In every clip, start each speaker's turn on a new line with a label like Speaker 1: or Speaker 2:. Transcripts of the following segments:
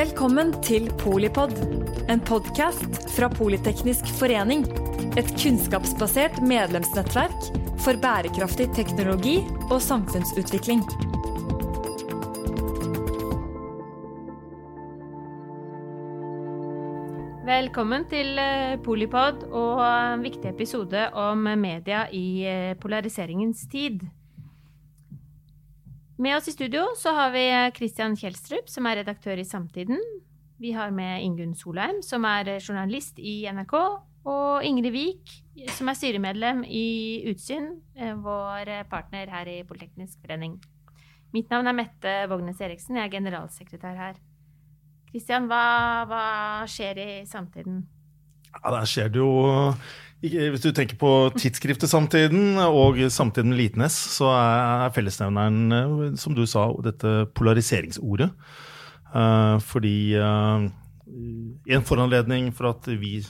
Speaker 1: Velkommen til Polipod, en podkast fra Politeknisk forening. Et kunnskapsbasert medlemsnettverk for bærekraftig teknologi og samfunnsutvikling.
Speaker 2: Velkommen til eh, Polipod og en viktig episode om media i eh, polariseringens tid. Med oss i studio så har vi Christian Kjelstrup, som er redaktør i Samtiden. Vi har med Ingunn Solheim, som er journalist i NRK. Og Ingrid Wiik, som er styremedlem i Utsyn, eh, vår partner her i Politeknisk forening. Mitt navn er Mette Vågnes Eriksen, jeg er generalsekretær her. Kristian, hva, hva, skjer i samtiden?
Speaker 3: Ja, Der skjer det jo Hvis du tenker på tidsskriftet Samtiden og Samtiden med Litenes, så er fellesnevneren, eh, som du sa, dette polariseringsordet. Eh, fordi eh, en foranledning for at vi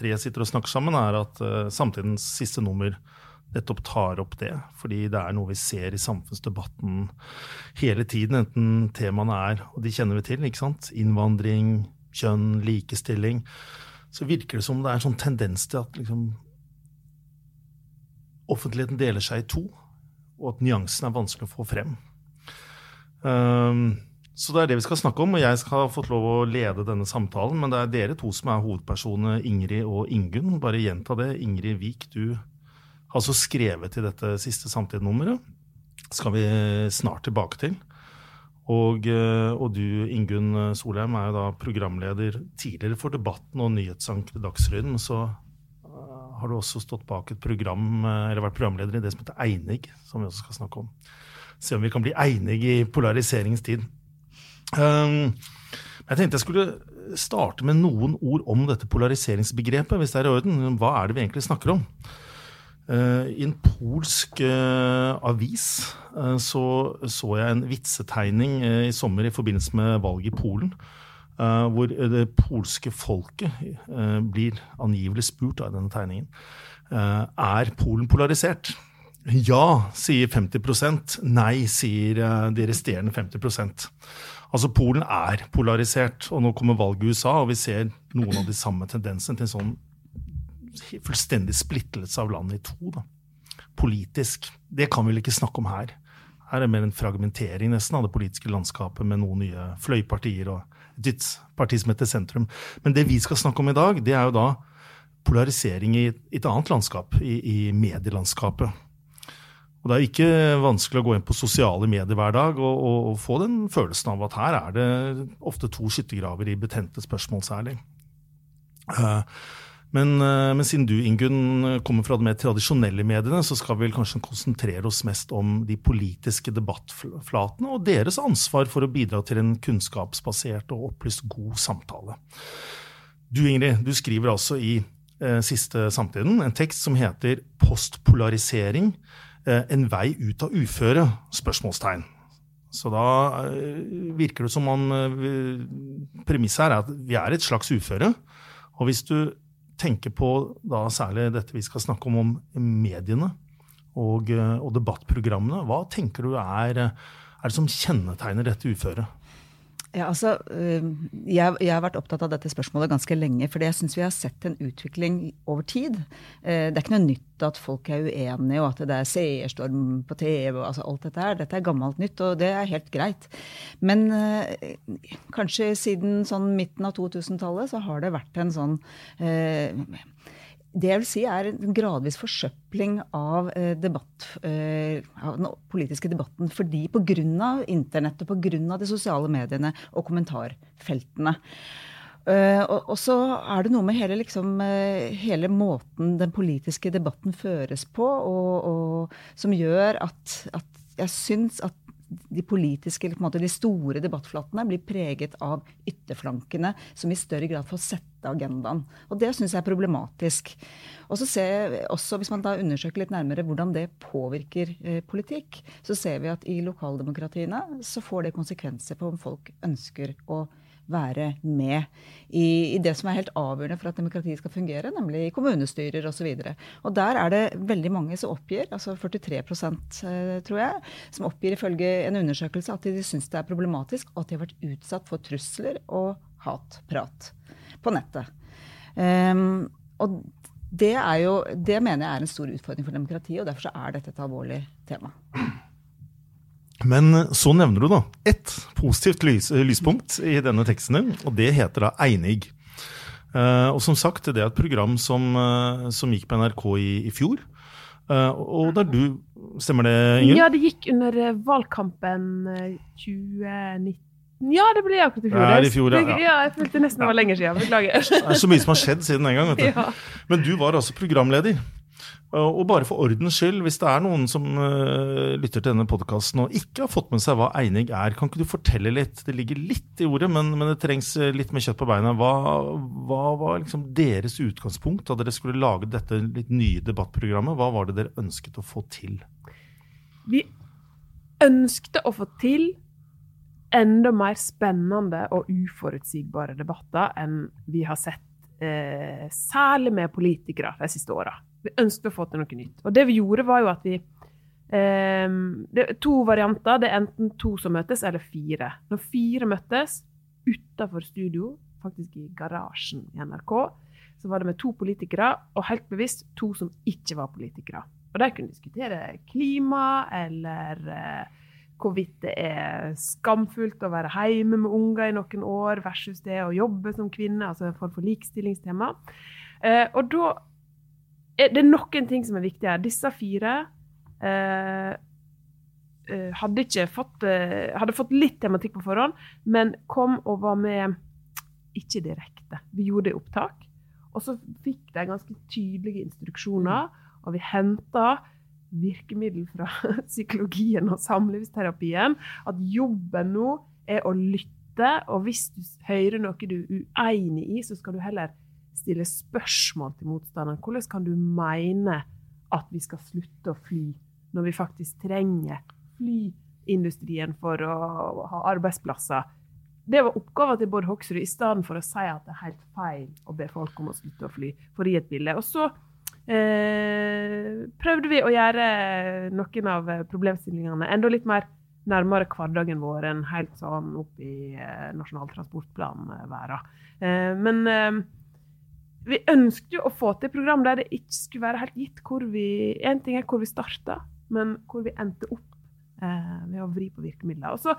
Speaker 3: tre sitter og snakker sammen, er at Samtidens siste nummer nettopp tar opp det. Fordi det er noe vi ser i samfunnsdebatten hele tiden, enten temaene er Og de kjenner vi til, ikke sant? Innvandring, kjønn, likestilling. Så virker det som det er en sånn tendens til at liksom offentligheten deler seg i to, og at nyansen er vanskelig å få frem. Um, så det er det vi skal snakke om, og jeg skal ha fått lov å lede denne samtalen. Men det er dere to som er hovedpersonene, Ingrid og Ingunn. Bare gjenta det. Ingrid Vik, du har altså skrevet i dette siste samtidsnummeret. skal vi snart tilbake til. Og, eh, og, du, Ingunn Solheim, er jo da programleder tidligere for Debatten og Nyhetsanker Dagsrevyen. Så uh, har du også stått bak et program, eh, eller vært programleder i det som heter Einig, som vi også skal snakke om. Se om vi kan bli einig i polariseringens tid. Um, jeg tenkte jeg skulle starte med noen ord om dette polariseringsbegrepet, hvis det er i orden. Hva er det vi egentlig snakker om? Eh, I en polsk eh, avis eh, så, så jeg en vitsetegning i sommer i forbindelse med valget i Polen. Hvor det polske folket blir angivelig spurt av denne tegningen. Er Polen polarisert? Ja, sier 50% Nei, sier de resterende 50% Altså, Polen er polarisert, og nå kommer valget i USA, og vi ser noen av de samme tendensene til en sånn fullstendig splittelse av landet i to. Da. Politisk. Det kan vi vel ikke snakke om her. Her er det mer en fragmentering nesten av det politiske landskapet med noen nye fløypartier og et parti som heter Sentrum. Men det vi skal snakke om i dag, det er jo da polarisering i et annet landskap, i, i medielandskapet. Og Det er ikke vanskelig å gå inn på sosiale medier hver dag og, og, og få den følelsen av at her er det ofte to skyttergraver i betente spørsmål særlig. Uh, men, eh, men, siden du Ingunn, kommer fra de mer tradisjonelle mediene, så skal vi vel kanskje konsentrere oss mest om de politiske debattflatene og deres ansvar for å bidra til en kunnskapsbasert og opplyst god samtale. Du Ingrid, du skriver altså i eh, siste Samtiden en tekst som heter 'Postpolarisering eh, en vei ut av uføre?' spørsmålstegn. Så da eh, virker det som om eh, premisset her er at vi er et slags uføre. Og hvis du tenker på da særlig dette vi skal snakke om, om mediene og, eh, og debattprogrammene, hva tenker du er, er det som kjennetegner dette uføret?
Speaker 4: Ja, altså, jeg, jeg, har vært opptatt av dette spørsmålet ganske lenge. fordi jeg syns vi har sett en utvikling over tid. Eh, det er ikke noe nytt at folk er uenige, og at det er seerstorm på TV. og altså alt Dette her. Dette er gammelt nytt, og det er helt greit. Men eh, kanskje siden sånn midten av 2000-tallet så har det vært en sånn eh, det jeg vil si er en gradvis forsøpling av, eh, debatt, eh, av den politiske debatten. Fordi pga. internett og pga. de sosiale mediene og kommentarfeltene. Uh, og, så er det noe med hele, liksom, hele, måten den politiske debatten føres på, og, og som gjør at, at jeg syns at de politiske, eller på en måte, de store debattflatene blir preget av ytterflankene, som i større grad får sette agendaen. Og det syns jeg er problematisk. Og så ser jeg også, Hvis man da undersøker litt nærmere hvordan det påvirker eh, politikk, så ser vi at i lokaldemokratiene så får det konsekvenser på om folk ønsker å være med i, i, det som er helt avgjørende for at demokratiet skal fungere, nemlig i kommunestyrer osv. Og, og der er det veldig mange som oppgir, altså 43 eh, tror jeg, som oppgir ifølge en undersøkelse at de syns det er problematisk, og at de har vært utsatt for trusler og hatprat på nettet. Um, og det, jo, det mener jeg er en stor utfordring for demokratiet, og derfor er dette et alvorlig tema.
Speaker 3: Men så nevner du da ett positivt lys, lyspunkt i denne teksten din, og det heter da Einig. Uh, og som sagt, det er et program som, uh, som gikk på NRK i, i fjor. Uh, og der du Stemmer det,
Speaker 5: Ingrid? Ja, det gikk under valgkampen 2019. Ja, det ble akkurat i fjor.
Speaker 3: Ja, i fjor ja.
Speaker 5: ja. jeg følte nesten det var lenger siden. Beklager.
Speaker 3: Det er så mye som har skjedd siden den gang. vet du. Ja. Men du var altså programleder. Og bare for ordens skyld, hvis det er noen som uh, lytter til denne podkasten og ikke har fått med seg hva einig er, kan ikke du fortelle litt? Det ligger litt i ordet, men, men det trengs eh, litt mer kjøtt på beina. Hva, hva var liksom deres utgangspunkt da dere skulle lage dette litt nye debattprogrammet? Hva var det dere ønsket å få til?
Speaker 5: Vi ønskte å få til enda mer spennende og uforutsigbare debatter enn vi har sett, eh, særlig med politikere de siste åra. Vi ønsket å få til noe nytt. Og det vi gjorde, var jo at vi eh, Det er to varianter. Det er enten to som møtes, eller fire. Når fire møttes utafor studio, faktisk i garasjen i NRK, så var det med to politikere, og helt bevisst to som ikke var politikere. Og de kunne diskutere klima eller eh, hvorvidt det er skamfullt å være hjemme med unger i noen år versus det å jobbe som kvinne, altså en form for likestillingstema. Eh, og da er noen ting som er viktige her. Disse fire eh, eh, hadde ikke fått eh, Hadde fått litt tematikk på forhånd, men kom og var med ikke direkte. Vi gjorde det opptak. Og så fikk de ganske tydelige instruksjoner, og vi henta virkemiddel fra psykologien og samlivsterapien. At jobben nå er å lytte, og hvis du hører noe du er uenig i, så skal du heller stille spørsmål til motstanderen. Hvordan kan du mene at vi skal slutte å fly, når vi faktisk trenger flyindustrien for å ha arbeidsplasser? Det var oppgaven til Bård Hoksrud, i stedet for å si at det er helt feil å be folk om å slutte å fly, for å gi et bilde. Og så eh, prøvde vi å gjøre noen av problemstillingene enda litt mer nærmere hverdagen vår enn helt sånn opp i eh, Nasjonal transportplan-verden. Eh, men eh, vi ønsket jo å få til program der det ikke skulle være helt gitt hvor vi En ting er hvor vi starta, men hvor vi endte opp eh, ved å vri på virkemidler. Og så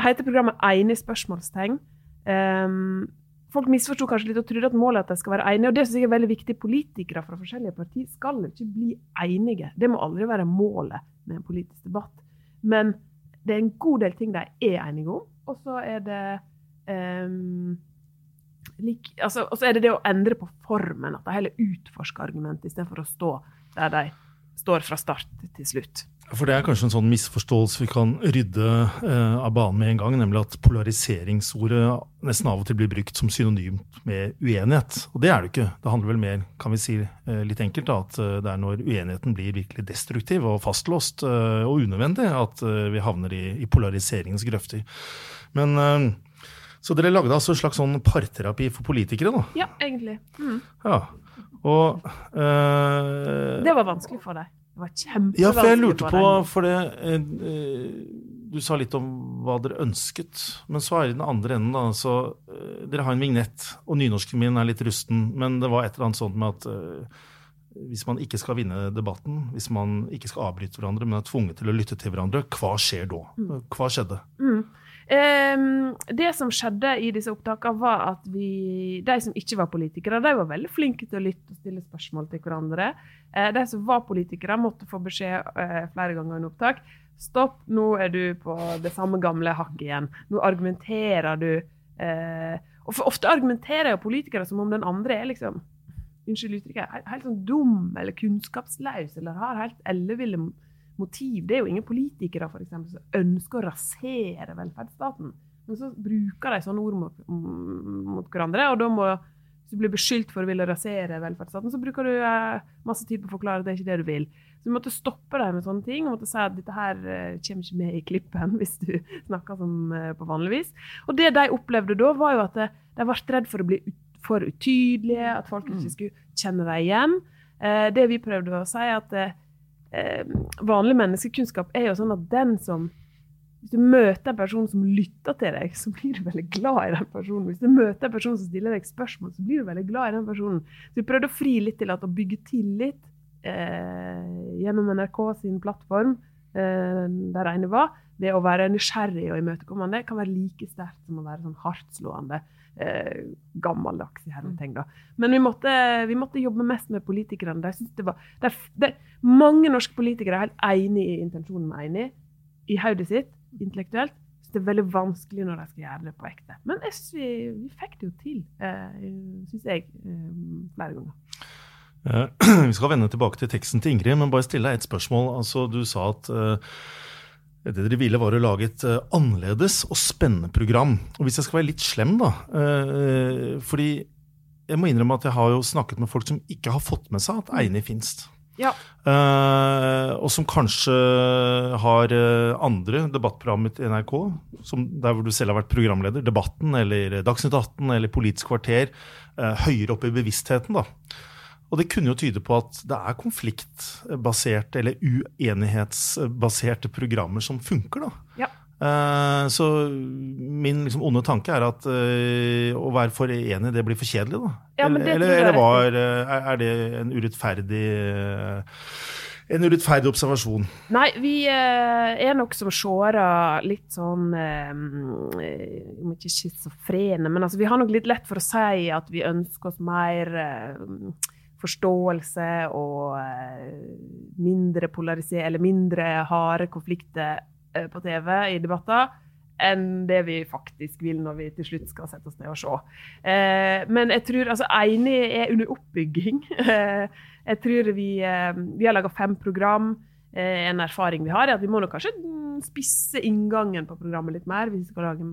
Speaker 5: heter programmet 'Enig?' spørsmålstegn. Um, folk misforsto kanskje litt og trodde at målet er at de skal være enige. Og det synes jeg er veldig viktig. Politikere fra forskjellige partier skal ikke bli enige. Det må aldri være målet med en politisk debatt. Men det er en god del ting de er enige om. Og så er det um, like, altså, Og så er det det å endre på formen, at de heller utforsker argumentet istedenfor å stå der de står fra start til slutt.
Speaker 3: For det er kanskje en sånn misforståelse vi kan rydde eh, av banen med en gang, nemlig at polariseringsordet nesten av og til blir brukt som synonymt med uenighet. Og det er det ikke. Det handler vel mer, kan vi si eh, litt enkelt, da, at eh, det er når uenigheten blir virkelig destruktiv og fastlåst eh, og unødvendig, at eh, vi havner i, i polariseringens grøfter. Men eh, så dere lagde altså en slags sånn parterapi for politikere, da?
Speaker 5: Ja, egentlig. Mm.
Speaker 3: Ja. Og øh,
Speaker 5: Det var vanskelig for deg? Det var kjempevanskelig
Speaker 3: Ja, for jeg lurte på For det øh, Du sa litt om hva dere ønsket, men så er det den andre enden, da. Så øh, dere har en vignett, og nynorsken min er litt rusten, men det var et eller annet sånt med at hvis man ikke skal vinne debatten, hvis man ikke skal avbryte hverandre, men er tvunget til å lytte til hverandre, hva skjer da? Mm. Hva skjedde?
Speaker 5: Mm. Um, det som skjedde i disse opptakene, var at vi, de som ikke var politikere, de var veldig flinke til å lytte og stille spørsmål til hverandre. Uh, de som var politikere, måtte få beskjed uh, flere ganger under opptak. Stopp, nå er du på det samme gamle hakket igjen. Nå argumenterer du. Uh, og for ofte argumenterer jo politikere som om den andre er liksom unnskyld uttrykket, helt, sånn dum eller kunnskapsløs eller har helt elleville motiv. Det er jo ingen politikere for eksempel, som ønsker å rasere velferdsstaten. Men så bruker de sånne ord mot, mot hverandre, og da må Hvis du blir beskyldt for å ville rasere velferdsstaten, så bruker du eh, masse tid på å forklare at det er ikke det du vil. Så vi måtte stoppe deg med sånne ting og måtte si at dette her eh, kommer ikke med i klippen hvis du snakker som eh, på vanlig vis. Og det de opplevde da, var jo at de, de ble redd for å bli ut, for utydelige, at folk ikke skulle kjenne dem igjen. Eh, det vi prøvde å si, er at eh, vanlig menneskekunnskap er jo sånn at den som hvis du møter en person som lytter til deg, så blir du veldig glad i den personen. Hvis du møter en person som stiller deg spørsmål, så blir du veldig glad i den personen. Så vi prøvde å fri litt til at å bygge tillit eh, gjennom NRK sin plattform, eh, der ene var, det å være nysgjerrig og imøtekommende kan være like sterkt som å være sånn hardtslående. Eh, gammeldags i da. Men vi måtte, vi måtte, jobbe mest med politikerne. De det var, de, de, mange norske politikere er helt enig i intensjonen med enig i hodet sitt intellektuelt. Så det er veldig vanskelig når de skal gjøre det på ekte. Men jeg vi, fikk det jo til, eh, syns jeg, eh, flere ganger.
Speaker 3: Eh, vi skal vende tilbake til teksten til Ingrid, men bare stille deg et spørsmål. Altså, du sa at uh, det dere ville, var å lage et uh, annerledes og spennende program. Og hvis jeg skal være litt slem, da uh, Fordi jeg må innrømme at jeg har jo snakket med folk som ikke har fått med seg at Eini finst.
Speaker 5: Ja.
Speaker 3: Uh, og som kanskje har andre debattprogrammer i NRK, som der hvor du selv har vært programleder, Debatten eller Dagsnytt 18 eller Politisk kvarter, høyere opp i bevisstheten. da. Og det kunne jo tyde på at det er konfliktbaserte eller uenighetsbaserte programmer som funker. da.
Speaker 5: Ja.
Speaker 3: Uh, så min liksom, onde tanke er at uh, å være for enig, det blir for kjedelig, da.
Speaker 5: Ja,
Speaker 3: eller, eller, var, er det en urettferdig en urettferdig observasjon?
Speaker 5: Nei, vi er nok som seere litt sånn Om ikke schizofrene, men altså, vi har nok litt lett for å si at vi ønsker oss mer forståelse og mindre polarisere, eller mindre harde konflikter Eh, på TV i debatter enn det vi faktisk vil når vi til slutt skal sette oss ned og se. Eh, men jeg tror altså Enig er under oppbygging. Eh, jeg tror vi, eh, vi har laga fem program. Eh, en erfaring vi har, er at vi må nok kanskje spisse inngangen på programmet litt mer. hvis vi skal lage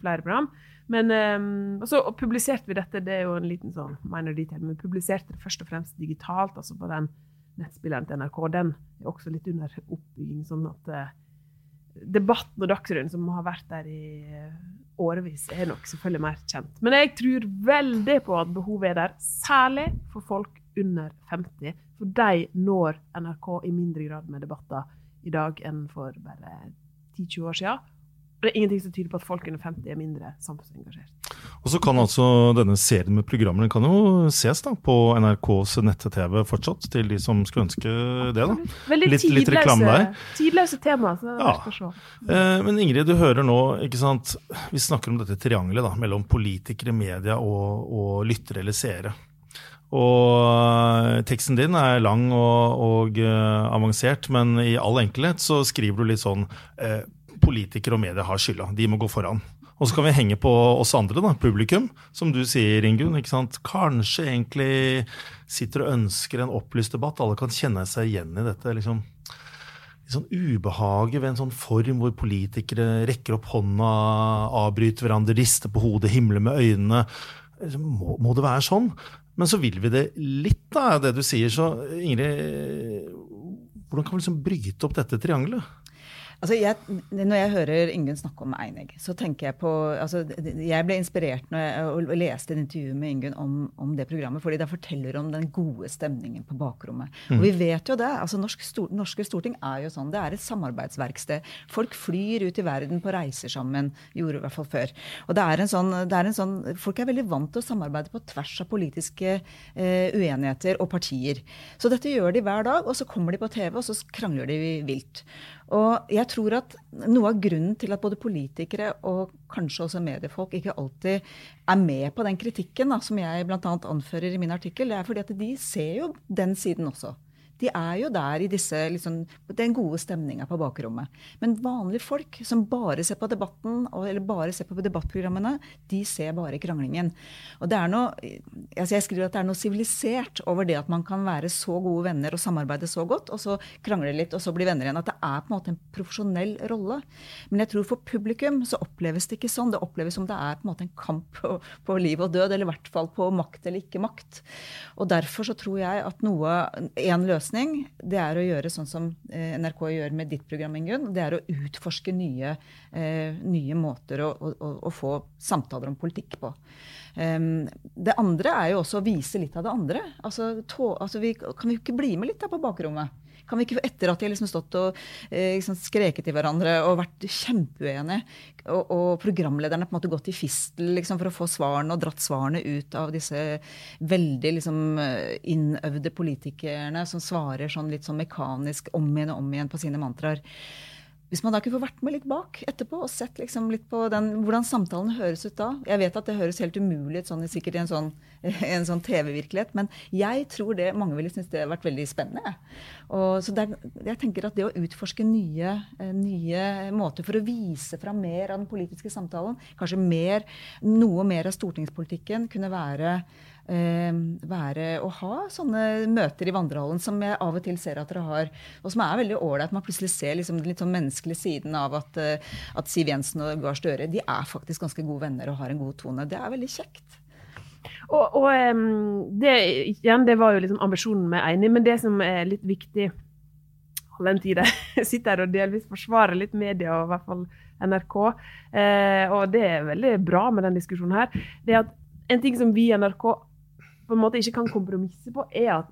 Speaker 5: flere program. Men eh, så publiserte vi dette, det er jo en liten sånn minor detail, men vi publiserte det først og fremst digitalt, altså på den nettspilleren til NRK. Den er også litt under oppbygging. sånn at debatten og Dagsrevyen, som har vært der i eh, årevis, er nok selvfølgelig mer kjent. Men jeg tror veldig på at behovet er der, særlig for folk under 50. For de når NRK i mindre grad med debatter i dag enn for bare 10-20 år siden. Det er ingenting som tyder på at folk under 50 er mindre samfunnsengasjert.
Speaker 3: Og så kan altså denne serien med programmer den kan jo ses da på NRKs nett-TV fortsatt, til de som skulle ønske det. da.
Speaker 5: Veldig litt, tidløse, litt reklame der. Tidløse tema. så det er ja. å se.
Speaker 3: Eh, men Ingrid, du hører nå, ikke sant, vi snakker om dette triangelet da, mellom politikere, media og, og lyttere eller seere. Og teksten din er lang og, og uh, avansert, men i all enkelhet så skriver du litt sånn uh, Politikere og media har skylda, de må gå foran. Og så kan vi henge på oss andre, da, publikum, som du sier, Ingunn. Kanskje egentlig sitter og ønsker en opplyst debatt. Alle kan kjenne seg igjen i dette. liksom sånn ubehaget ved en sånn form hvor politikere rekker opp hånda, avbryter hverandre, rister på hodet, himler med øynene. Liksom, må, må, det være sånn? Men så vil vi det litt, da, det du sier. Så Ingrid, hvordan kan vi liksom bryte opp dette triangelet?
Speaker 4: Altså jeg, når jeg hører Ingunn snakke om Einig, så tenker jeg på altså Jeg ble inspirert når jeg leste et intervju med Ingunn om, om, det programmet, fordi det forteller om den gode stemningen på bakrommet. Mm. Og vi vet jo det. altså Norsk stor, Norske storting er jo sånn. Det er et samarbeidsverksted. Folk flyr ut i verden på reiser sammen. Gjorde i hvert fall før. Og det er en sånn, er en sånn Folk er veldig vant til å samarbeide på tvers av politiske eh, uenigheter og partier. Så dette gjør de hver dag, og så kommer de på TV, og så krangler de vilt. Og jeg tror at noe av grunnen til at både politikere og kanskje også mediefolk ikke alltid er med på den kritikken da, som jeg bl.a. anfører i min artikkel, det er fordi at de ser jo den siden også. De er jo der i disse liksom, den gode stemninga på bakrommet. Men vanlige folk som bare ser på debatten, eller bare ser på debattprogrammene, de ser bare kranglingen. Og det er noe, altså Jeg skriver at det er noe sivilisert over det at man kan være så gode venner og samarbeide så godt, og så krangle litt, og så bli venner igjen. At det er på en måte en profesjonell rolle. Men jeg tror for publikum så oppleves det ikke sånn. Det oppleves som det er på en måte en kamp på, på liv og død, eller i hvert fall på makt eller ikke makt. Og derfor så tror jeg at noe, en løsning det er å gjøre sånn som eh, NRK gjør med ditt program, Ingunn. Det er å utforske nye, eh, nye måter å, å, å, få samtaler om politikk på. Um, det andre er jo også å vise litt av det andre. Altså, to, altså vi, kan vi ikke bli med litt på bakrommet? Kan vi ikke, etter at de har liksom stått og eh, liksom skreket til hverandre og vært kjempeuenige, og, og, programlederne på en måte gått i fistel liksom, for å få svarene og dratt svarene ut av disse veldig liksom, innøvde politikerne som svarer sånn litt sånn mekanisk om igjen og om igjen på sine mantraer. Hvis man da kunne få vært med litt bak etterpå og sett liksom litt på den, hvordan samtalen høres ut da Jeg vet at det høres helt umulig ut sånn, sikkert i en sånn, sånn TV-virkelighet, men jeg tror det mange ville synes det har vært veldig spennende. Og, så der, jeg tenker at det å utforske nye, eh, nye, måter for å vise fram mer av den politiske samtalen, kanskje mer, noe mer av stortingspolitikken, kunne være være og ha sånne møter i vandrehallen som jeg av og til ser at dere har, og som er veldig ålreit. Man plutselig ser liksom den litt sånn menneskelige siden av at, uh, at Siv Jensen og Gahr Støre de er faktisk ganske gode venner og har en god tone. Det er veldig kjekt.
Speaker 5: Og, og det, igjen, det var jo liksom ambisjonen vi er enig i, men det som er litt viktig all den tid jeg sitter her og delvis forsvarer litt media, og i hvert fall NRK, eh, og det er veldig bra med den diskusjonen her, det er at en ting som vi i NRK på en måte ikke kan kompromisse på, er at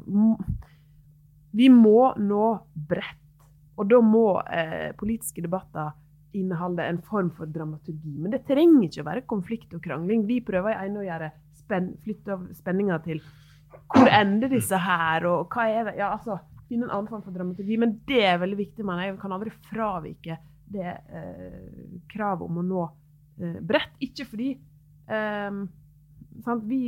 Speaker 5: vi må nå bredt. Og da må eh, politiske debatter inneholde en form for dramaturgi. Men det trenger ikke å være konflikt og krangling. Vi prøver ene å gjøre spenn, flytte spenninga til hvor ender disse her, og hva er det? Ja, altså, Finne en annen form for dramaturgi. Men det er veldig viktig. men jeg kan aldri fravike det eh, kravet om å nå eh, bredt. Ikke fordi eh, vi,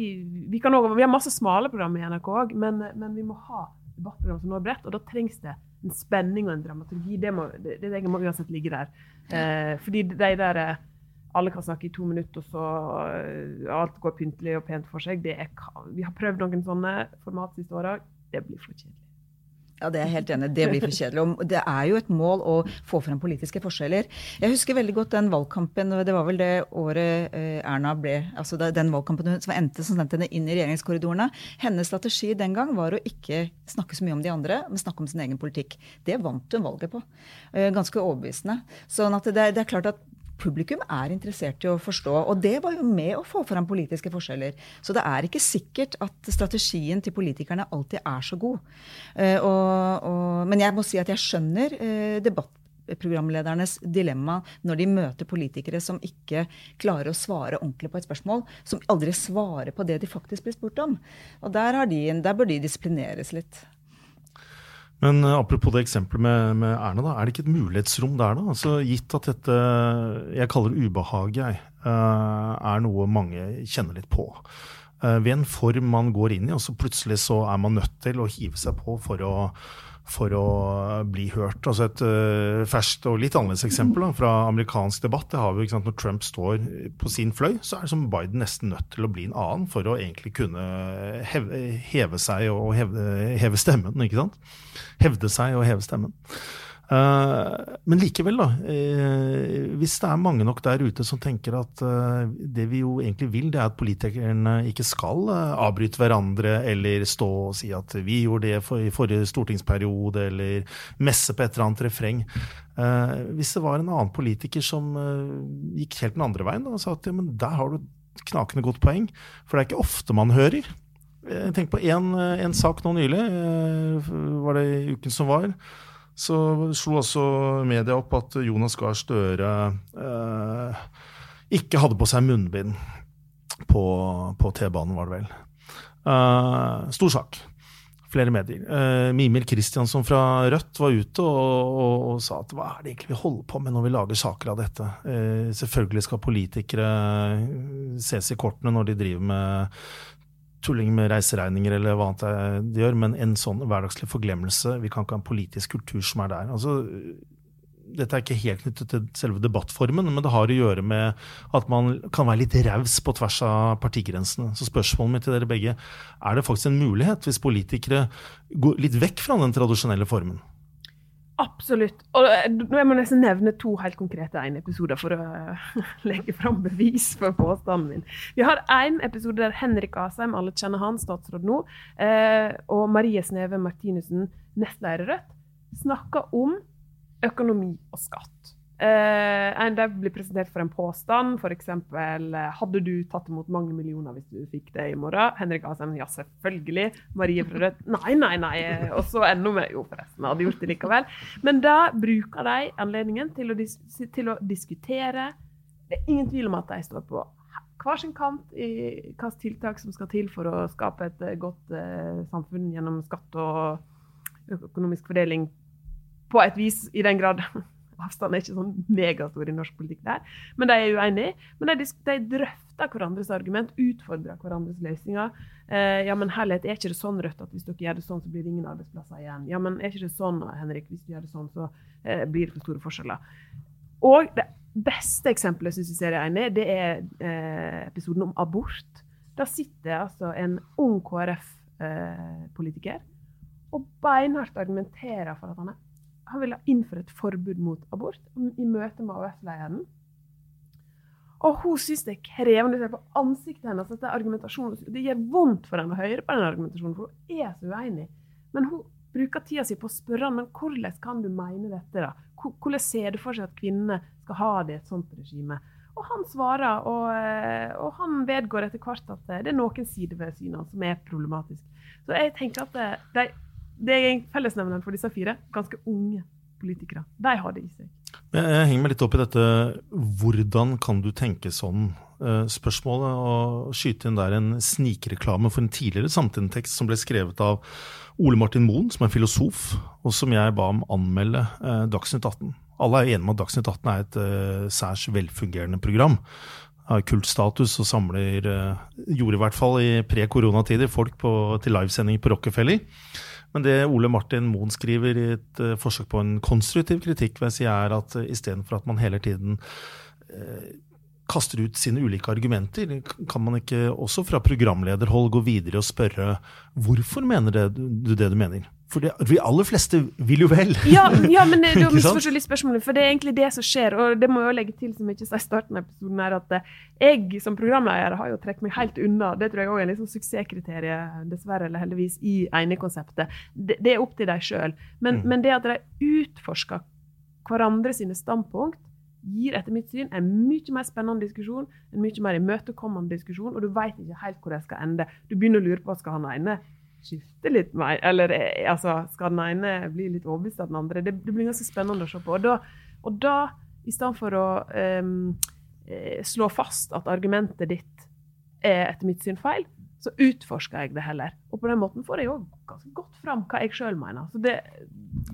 Speaker 5: vi, også, vi, har masse smale program i NRK òg, men, men, vi må ha debattprogram som når bredt. Og da trengs det en spenning og en dramaturgi. Det, må, det, det må uansett ligge der. Eh, fordi de der eh, alle kan snakke i to minutter, og så uh, alt går pyntelig og pent for seg. Er, vi har prøvd noen sånne format siste åra. Det blir for kjedelig.
Speaker 4: Ja, Det er jeg helt enig Det blir for kjedelig. Og det er jo et mål å få frem politiske forskjeller. Jeg husker veldig godt den valgkampen, det var vel det året eh, Erna ble altså Den valgkampen som endte som sendte henne inn i regjeringskorridorene. Hennes strategi den gang var å ikke snakke så mye om de andre, men snakke om sin egen politikk. Det vant hun valget på. Eh, ganske overbevisende. Sånn at det, det er klart at publikum er interessert i å forstå. Og det var jo med å få fram politiske forskjeller. Så det er ikke sikkert at strategien til politikerne alltid er så god. Uh, og, og, men jeg må si at jeg skjønner uh, debattprogramledernes dilemma når de møter politikere som ikke klarer å svare ordentlig på et spørsmål, som aldri svarer på det de faktisk blir spurt om. Og der, de, der bør de disiplineres litt.
Speaker 3: Men uh, apropos det eksempelet med, med, Erna, da, er det ikke et mulighetsrom der, da? Altså, gitt at dette jeg kaller ubehag, jeg, uh, er noe mange kjenner litt på. Uh, ved en form man går inn i, og så plutselig så er man nødt til å hive seg på for å for å bli hørt. Altså Et uh, ferskt og litt annerledes eksempel da, fra amerikansk debatt det har vi sant, Når Trump står på sin fløy, så er det som Biden nesten nødt til å bli en annen for å egentlig kunne heve, heve seg og heve, heve stemmen. ikke sant? Hevde seg og heve stemmen. Eh, men likevel, da. Eh, hvis det er mange nok der ute som tenker at eh, det vi jo egentlig vil, det er at politikerne ikke skal avbryte hverandre eller stå og si at vi gjorde det i forrige stortingsperiode, eller messe på et eller annet refreng. Hvis det var en annen politiker som gikk helt den andre veien og sa at ja, men der har du et knakende godt poeng, for det er ikke ofte man hører. Tenk på en sak nå nylig, var det uken som var så slo også media opp at Jonas Gahr Støre eh, ikke hadde på seg munnbind på, på T-banen, var det vel. Eh, stor sak. Flere medier. Eh, Mimir Kristiansson fra Rødt var ute og, og, og, sa at hva er det egentlig vi holder på med når vi lager saker av dette? Eh, selvfølgelig skal politikere ses i kortene når de driver med tulling med reiseregninger eller hva annet de gjør, men en sånn hverdagslig forglemmelse. Vi kan ikke ha en politisk kultur som er der. Altså, dette er ikke helt knyttet til selve debattformen, men det har å gjøre med at man kan være litt raus på tvers av partigrensene. Så spørsmålet mitt til dere begge er det faktisk en mulighet hvis politikere går litt vekk fra den tradisjonelle formen?
Speaker 5: Absolutt. Og må jeg må nesten nevne to helt konkrete episoder for å legge fram bevis for påstanden min. Vi har én episode der Henrik Asheim, alle kjenner han, statsråd nå, eh, og Marie Sneve Martinussen, nestleder Rødt, snakker om økonomi og skatt. Uh, en blir presentert for en påstand, f.eks.: Hadde du tatt imot mange millioner hvis du fikk det i morgen? Henrik Asheim ja, selvfølgelig. Marie fra Rødt nei, nei, nei. Og så enda mer jo, forresten, hadde gjort det likevel. Men da bruker de anledningen til å, dis til å diskutere. Det er ingen tvil om at de står på hver sin kant i hvilke tiltak som skal til for å skape et godt eh, samfunn gjennom skatt og økonomisk fordeling på et vis, i den grad avstanden er ikke sånn megastor i norsk politikk der. Men de er uenige. Men de, de drøfter hverandres argument, utfordrer hverandres løsninger. Eh, ja, men herlighet, er ikke det sånn, Rødt, at hvis dere gjør det sånn, så blir det ingen arbeidsplasser igjen? Ja, men er ikke det sånn, Henrik, hvis du gjør det sånn, så eh, blir det for store forskjeller? Og det beste eksempelet synes jeg ser er enig, det er eh, episoden om abort. Da sitter altså en ung KrF-politiker eh, og beinhardt argumenterer for at han er han ville innføre et forbud mot abort i møte med AUF-lederen. Og hun syns det er krevende å se på ansiktet hennes at det, gjør vondt for henne å høre på den argumentasjonen, for hun er så uenig. Men hun bruker tida si på å spørre ham hvordan kan du mene dette. da? Hvordan ser du for seg at kvinnene skal ha det i et sånt regime? Og han svarer, og, eh, og han vedgår etter hvert at det er noen sider ved synet som er problematisk. Så jeg tenker at det, de det er fellesnevneren for disse fire. Ganske unge politikere. De har det i seg.
Speaker 3: Jeg henger meg litt opp i dette hvordan kan du tenke sånn? Eh, spørsmålet og skyte inn der en snikreklame for en tidligere samtidstekst som ble skrevet av Ole Martin Moen, som er filosof, og som jeg ba om anmelde eh, Dagsnytt 18. Alle er enige om at Dagsnytt 18 er et uh, særs velfungerende program. Har kultstatus og samler, uh, gjorde i hvert fall i pre-koronatider, folk på, til livesending på Rockefeller. Men det Ole Martin Moen skriver i et uh, forsøk på en konstruktiv kritikk, vil jeg si, er at uh, istedenfor at man hele tiden uh, kaster ut sine ulike argumenter, kan man ikke også fra programlederhold gå videre og spørre hvorfor mener du det du mener? For de aller fleste vil jo vel.
Speaker 5: Ja, ja men du misforstår litt spørsmålet, for det er egentlig det som skjer. Og det må jeg legge til, som jeg ikke sa i starten av episoden, er at eh, jeg som programleder har jo trukket meg helt unna. Det tror jeg òg er en liksom suksesskriterium, dessverre eller heldigvis, i enekonseptet. Det, det er opp til dem sjøl. Men, mm. men, det at de utforsker hverandre sine standpunkt, gir etter mitt syn en mye mer spennende diskusjon, en mye mer imøtekommende diskusjon, og du veit ikke helt hvor det skal ende. Du begynner å lure på hva skal han ene skifte litt mer? Eller eh, altså, skal den ene bli litt overbevist av den andre? Det, det, blir ganske spennende å se på. Og da, og da i stedet for å um, slå fast at argumentet ditt er etter mitt syn feil, så utforsker jeg det heller. Og på den måten får jeg jo ganske godt fram hva jeg sjøl mener. Det,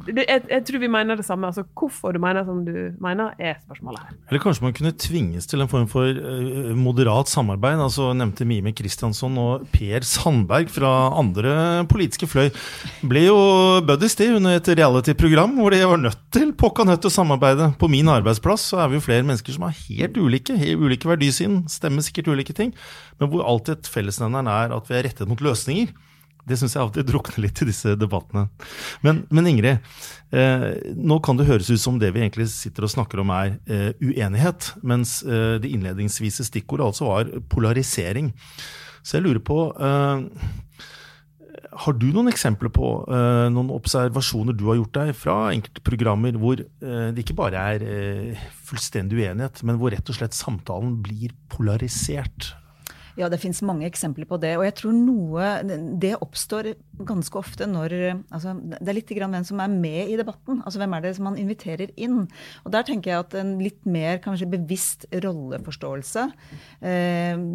Speaker 5: det, jeg, jeg, tror vi mener det samme. altså Hvorfor du mener som du mener, er spørsmålet her.
Speaker 3: Eller kanskje man kunne tvinges til en form for uh, moderat samarbeid. altså Nevnte Mime Kristiansson og Per Sandberg fra andre politiske fløy ble jo buddies de under et reality-program hvor de var nødt til pokka nødt til å samarbeide. På min arbeidsplass så er vi jo flere mennesker som er helt ulike, helt ulike verdisyn, stemmer sikkert ulike ting, men hvor alltid fellesnevneren er at vi er rettet mot løsninger. Det syns jeg alltid drukner litt i disse debattene. Men, men Ingrid, eh, nå kan det høres ut som det vi egentlig sitter og snakker om er eh, uenighet, mens eh, det innledningsvise stikkordet altså var polarisering. Så jeg lurer på eh, Har du noen eksempler på eh, noen observasjoner du har gjort deg fra enkelte programmer hvor eh, det ikke bare er fullstendig uenighet, men hvor rett og slett samtalen blir polarisert?
Speaker 4: Ja, det fins mange eksempler på det. Og jeg tror noe Det oppstår ganske ofte når altså, Det er litt grann hvem som er med i debatten. Altså hvem er det som man inviterer inn? Og der tenker jeg at en litt mer kanskje bevisst rolleforståelse eh,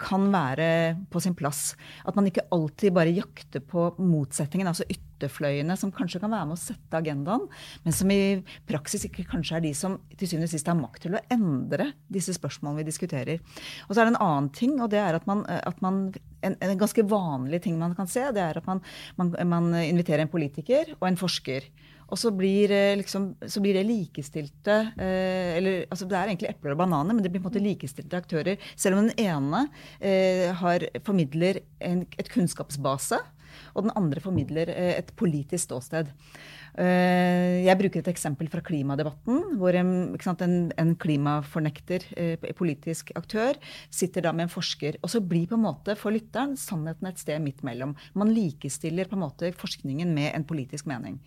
Speaker 4: kan være på sin plass. At man ikke alltid bare jakter på motsetningen, altså ytterfløyene, som kanskje kan være med å sette agendaen, men som i praksis ikke kanskje er de som til syvende og sist har makt til å endre disse spørsmålene vi diskuterer. Og så er det en annen ting, og det er at man, at man en, en, ganske vanlig ting man kan se, det er at man, man, man inviterer en politiker og en forsker. Og så blir, eh, liksom, så blir det likestilte eh, eller, altså Det er egentlig epler og bananer, men det blir på en måte likestilte aktører. Selv om den ene eh, har, formidler en, et kunnskapsbase, og den andre formidler eh, et politisk ståsted. Eh, jeg bruker et eksempel fra klimadebatten, hvor en, sant, en, en klimafornekter, eh, politisk aktør, sitter da med en forsker. Og så blir på en måte for lytteren sannheten et sted midt mellom. Man likestiller på en måte forskningen med en politisk mening.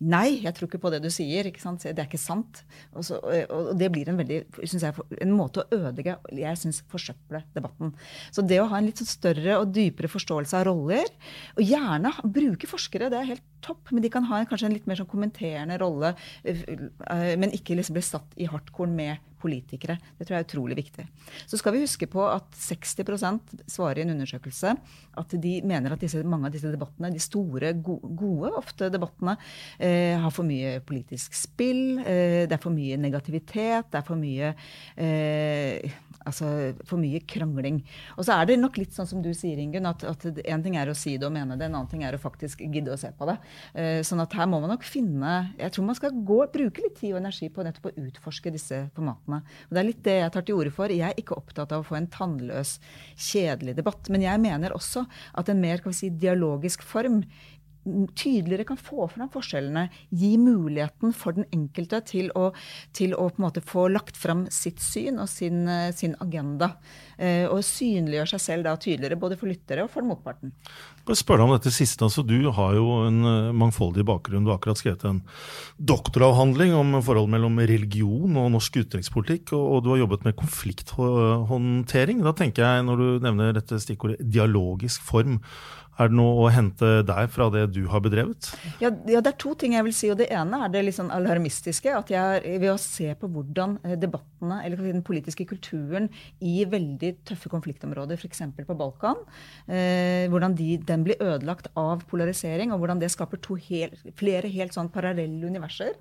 Speaker 4: Nei, jeg tror ikke på det du sier. Det er ikke sant. Og, så, og det blir en, veldig, jeg, en måte å ødelegge jeg synes, forsøple debatten. Så det å ha en litt sånn større og dypere forståelse av roller, og gjerne bruke forskere, det er helt topp, men de kan ha en, kanskje en litt mer sånn kommenterende rolle, eh, men ikke liksom bli satt i hardkorn med politikere. Det tror jeg er utrolig viktig. Så skal vi huske på at 60% svarer i en undersøkelse at de mener at disse, mange av disse debattene, de store, gode ofte debattene, eh, har for mye politisk spill. Eh, det er for mye negativitet. Det er for mye eh, altså for mye krangling. Og så er det nok litt sånn som du sier, Ingunn, at, at en ting er å si det og mene det, en annen ting er å faktisk gidde å se på det. Uh, sånn at her må man nok finne Jeg tror man skal gå, bruke litt tid og energi på nettopp å utforske disse formatene. Og Det er litt det jeg tar til orde for. Jeg er ikke opptatt av å få en tannløs, kjedelig debatt. Men jeg mener også at en mer si, dialogisk form tydeligere kan få fram forskjellene, gi muligheten for den enkelte til å, til å på en måte få lagt fram sitt syn og sin, sin agenda. Eh, og synliggjøre seg selv da tydeligere, både for lyttere og for motparten.
Speaker 3: Bare deg om dette siste. Altså, du har jo en eh, mangfoldig bakgrunn. Du har akkurat skrevet en doktoravhandling om forhold mellom religion og norsk utenrikspolitikk, og, og du har jobbet med konflikthåndtering. Da tenker jeg, når du nevner dette stikkordet dialogisk form, er det noe å hente der fra det du har bedrevet?
Speaker 4: Ja, ja, det er to ting jeg vil si. og Det ene er det litt sånn alarmistiske. at jeg, Ved å se på hvordan eh, debattene, eller den politiske kulturen i veldig tøffe konfliktområder, f.eks. på Balkan, eh, hvordan de, den blir ødelagt av polarisering, og hvordan det skaper hel, flere helt sånn parallelle universer.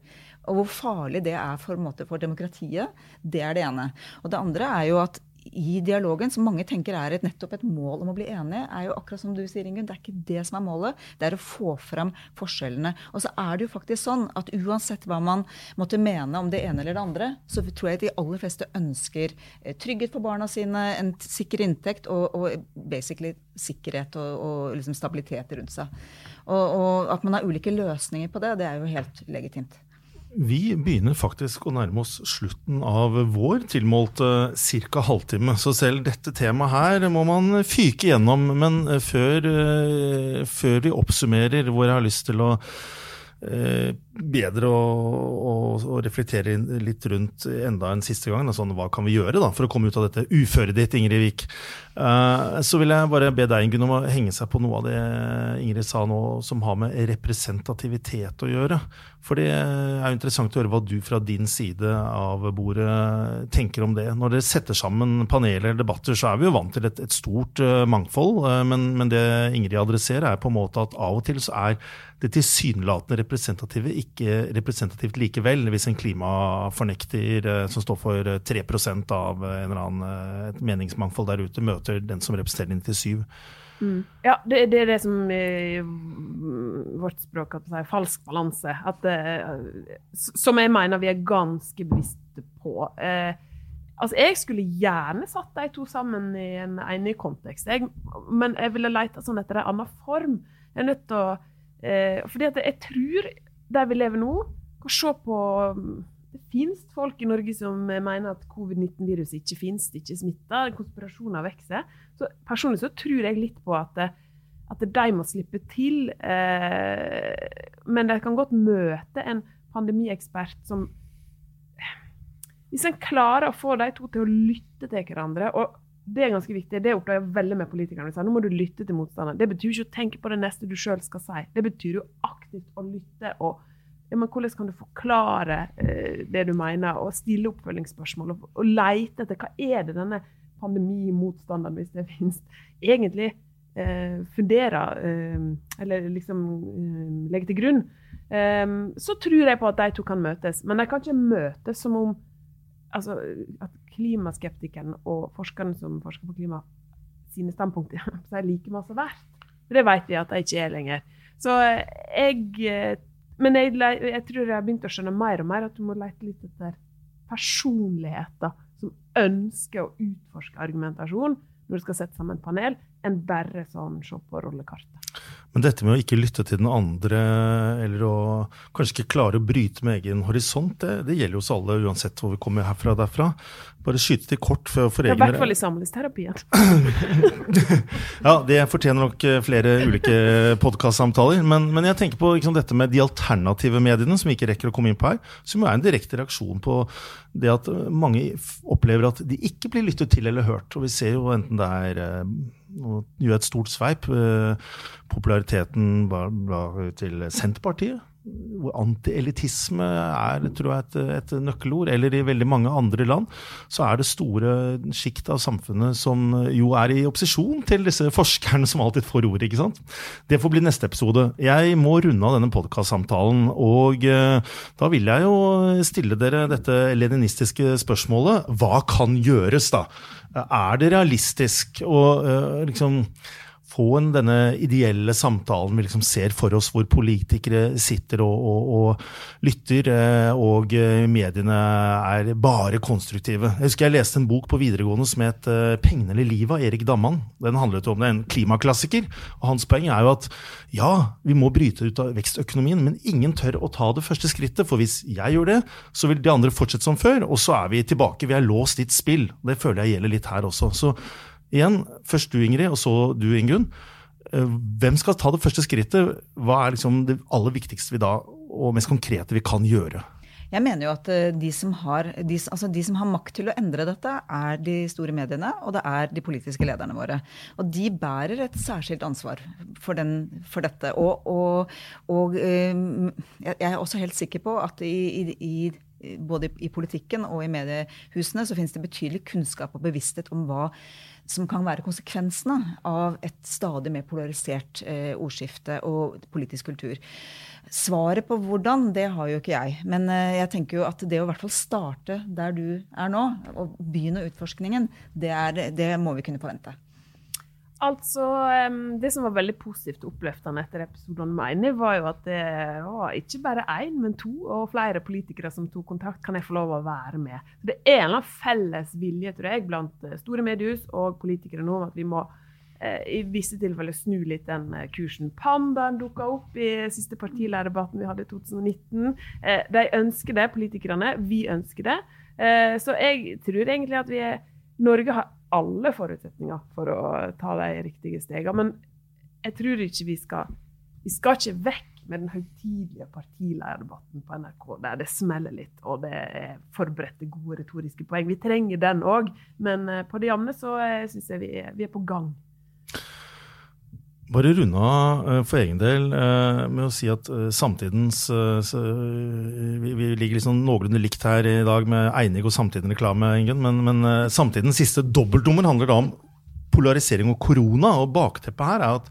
Speaker 4: Og hvor farlig det er for, måte, for demokratiet. Det er det ene. Og det andre er jo at i dialogen, som mange tenker er et, nettopp et mål om å bli enige, er jo akkurat som du sier, Ingunn, det er ikke det som er målet. Det er å få fram forskjellene. Og så er det jo faktisk sånn at uansett hva man måtte mene om det ene eller det andre, så tror jeg at de aller fleste ønsker eh, trygghet for barna sine, en sikker inntekt og, og basically sikkerhet og, og liksom stabilitet rundt seg. Og, og at man har ulike løsninger på det, det er jo helt legitimt.
Speaker 3: Vi begynner faktisk å nærme oss slutten av vår tilmålte ca. halvtime. Så selv dette temaet her må man fyke gjennom. Men før, eh, før vi oppsummerer, hvor jeg har lyst til å bedre å, å, reflektere litt rundt enda en siste gang. Sånn, hva kan vi gjøre da, for å komme ut av dette uføret ditt, Ingrid Wiik? Uh, så vil jeg bare be deg Gunn, om å henge seg på noe av det Ingrid sa nå, som har med representativitet å gjøre. For det er jo interessant å høre hva du fra din side av bordet tenker om det. Når dere setter sammen paneler eller debatter, så er vi jo vant til et, et stort uh, mangfold. Men, men det Ingrid adresserer, er på en måte at av og til så er det tilsynelatende representative ikke representativt likevel, hvis en klimafornekter eh, som står for 3 eh, av en eller annen, eh, et meningsmangfold der ute, møter den som representerer 97
Speaker 5: mm. Ja, det, det, er det som i vårt språk er falsk balanse. som jeg mener vi er ganske bevisste på. Eh, altså, Jeg skulle gjerne satt de to sammen i en, enig kontekst, jeg, men jeg ville leita sånn etter en annen form. Jeg er nødt til å eh, fordi at jeg tror der vi lever nå, kan se på mm, Det finnes folk i Norge som mener at covid-19-viruset ikke finnes, ikke smitter. Konspirasjoner vokser. Så personlig så tror jeg litt på at, at de må slippe til. Eh, men de kan godt møte en pandemiekspert som Hvis en klarer å få de to til å lytte til hverandre og det er ganske viktig. Det oppdager jeg veldig med politikerne. Nå må du lytte til motstanderen. Det betyr ikke å tenke på det neste du sjøl skal si. Det betyr jo aktivt å lytte og ja, men Hvordan kan du forklare eh, det du mener, og stille oppfølgingsspørsmål? Og, og leite etter hva er det denne pandemimotstanderen, hvis det finnes, egentlig eh, funderer eh, Eller liksom eh, legger til grunn. Eh, så tror jeg på at de to kan møtes. Men de kan ikke møtes som om altså, at klimaskeptikeren og forskerne som forsker på klima, sine standpunkter er like masse verdt. Det vet vi at de ikke er lenger. Så jeg Men jeg, jeg tror jeg har begynt å skjønne mer og mer at du må lete litt etter personligheter som ønsker å utforske argumentasjon når du skal sette sammen panel, enn bare sånn se på rollekartet.
Speaker 3: Men dette med å ikke lytte til den andre, eller å kanskje ikke klare å bryte med egen horisont, det, det gjelder jo oss alle, uansett hvor vi kommer herfra og derfra. Bare skyte til kort for, for I
Speaker 5: hvert fall i samlivsterapien.
Speaker 3: ja, det fortjener nok eh, flere ulike podkastsamtaler. Men, men, jeg tenker på liksom, dette med de alternative mediene, som vi ikke rekker å komme inn på her, som jo er en direkte reaksjon på det at mange opplever at de ikke blir lyttet til eller hørt. Og vi ser jo enten det er eh, Nå gjør et stort sveip. Eh, populariteten var til Senterpartiet antielitisme er tror jeg, et, et, nøkkelord, eller i veldig mange andre land, så er det store sjikt av samfunnet som jo er i opposisjon til disse forskerne som alltid får ord. ikke sant? Det får bli neste episode. Jeg må runde av denne podkastsamtalen, og eh, da vil jeg jo stille dere dette leninistiske spørsmålet. Hva kan gjøres, da? Er det realistisk å uh, liksom få en, denne ideelle samtalen vi liksom ser for oss, hvor politikere sitter og, og, og lytter, eh, og eh, mediene er bare konstruktive. Jeg husker jeg leste en bok på videregående som het eh, 'Pengene eller livet' av Erik Damman. Den handlet om det, en klimaklassiker. og Hans poeng er jo at ja, vi må bryte ut av vekstøkonomien, men ingen tør å ta det første skrittet. For hvis jeg gjør det, så vil de andre fortsette som før, og så er vi tilbake. Vi er låst i et spill. Det føler jeg gjelder litt her også. Så Igjen, først du, Ingrid, og så du, Ingunn. Eh, hvem skal ta det første skrittet? Hva er liksom det aller viktigste vi da, og mest konkrete vi kan gjøre?
Speaker 4: Jeg mener jo at eh, de som, har, de, altså de som, har, makt til å endre dette, er de store mediene, og det er de politiske lederne våre. Og de bærer et særskilt ansvar for, den, for dette. Og, og, og, eh, jeg er også helt sikker på at i, i, i både i politikken og i mediehusene så finnes det betydelig kunnskap og bevissthet om hva som kan være konsekvensene av et stadig mer polarisert eh, ordskifte og politisk kultur. Svaret på hvordan, det har jo ikke jeg. Men eh, jeg tenker jo at det å i hvert fall starte der du er nå, og begynne utforskningen, det, er, det må vi kunne forvente.
Speaker 5: Altså, Det som var veldig positivt og oppløftende etter episoden med Eine, var jo at det var ikke bare én, men to og flere politikere som tok kontakt. Kan jeg få lov å være med? det er en felles vilje tror jeg, blant eh, store mediehus og politikere nå om at vi må eh, i visse tilfeller snu litt den eh, kursen. Pandaen dukka opp i siste partilærerdebatten vi hadde i 2019. De ønsker det, politikerne. Vi ønsker det. Så jeg tror egentlig at vi er Norge har alle forutsetninger for å ta de riktige stegene. Men jeg tror ikke vi skal Vi skal ikke vekk med den høytidelige partilederdebatten på NRK der det smeller litt, og det er forberedte, gode retoriske poeng. Vi trenger den òg, men eh, på det jevne så eh, syns jeg vi er, vi er på gang.
Speaker 3: Bare runde av eh, for egen del eh, med å si at eh, samtidens Vi ligger liksom noenlunde likt her i dag med Einig og samtidens reklame, men, men samtidens siste dobbeltnummer handler da om polarisering og korona. Og bakteppet her er at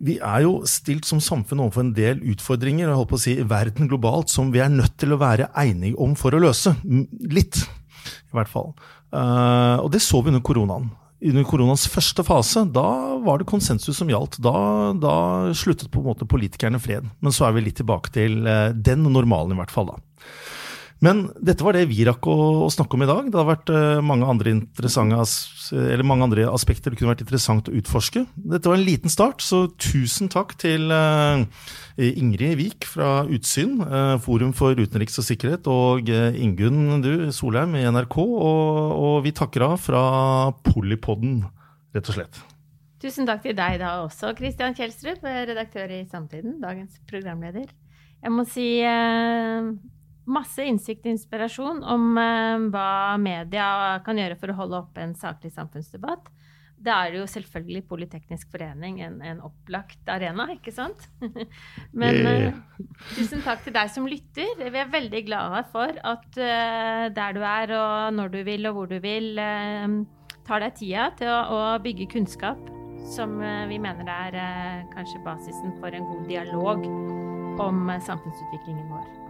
Speaker 3: vi er jo stilt som samfunn overfor en del utfordringer og jeg holdt på å si, verden globalt som vi er nødt til å være enige om for å løse. Litt, i hvert fall. Og det så vi under koronaen under koronas første fase, da var det konsensus som gjaldt. Da, da, sluttet på en måte politikerne fred. Men så er vi litt tilbake til eh, den normalen, i hvert fall. da. Men dette var det vi rakk å, å snakke om i dag. Det har vært uh, mange, andre mange, andre aspekter det kunne vært interessant å utforske. Dette var en liten start, så tusen takk til uh, Ingrid Wiik fra Utsyn, uh, Forum for utenriks og sikkerhet, og Ingunn du, Solheim i NRK. Og, og vi takker av fra Polipodden, rett og slett.
Speaker 2: Tusen takk til deg da også, Kristian Kjelstrup, redaktør i Samtiden, dagens programleder. Jeg må si masse innsikt og inspirasjon om uh, hva media kan gjøre for å holde oppe en saklig samfunnsdebatt. Da er det jo selvfølgelig Politeknisk forening en, en opplagt arena, ikke sant? Men uh, tusen takk til deg som lytter. Vi er veldig glade for at uh, der du er, og når du vil, og hvor du vil, tar deg tida til å, å bygge kunnskap som vi mener er kanskje basisen for en god dialog om samfunnsutviklingen vår.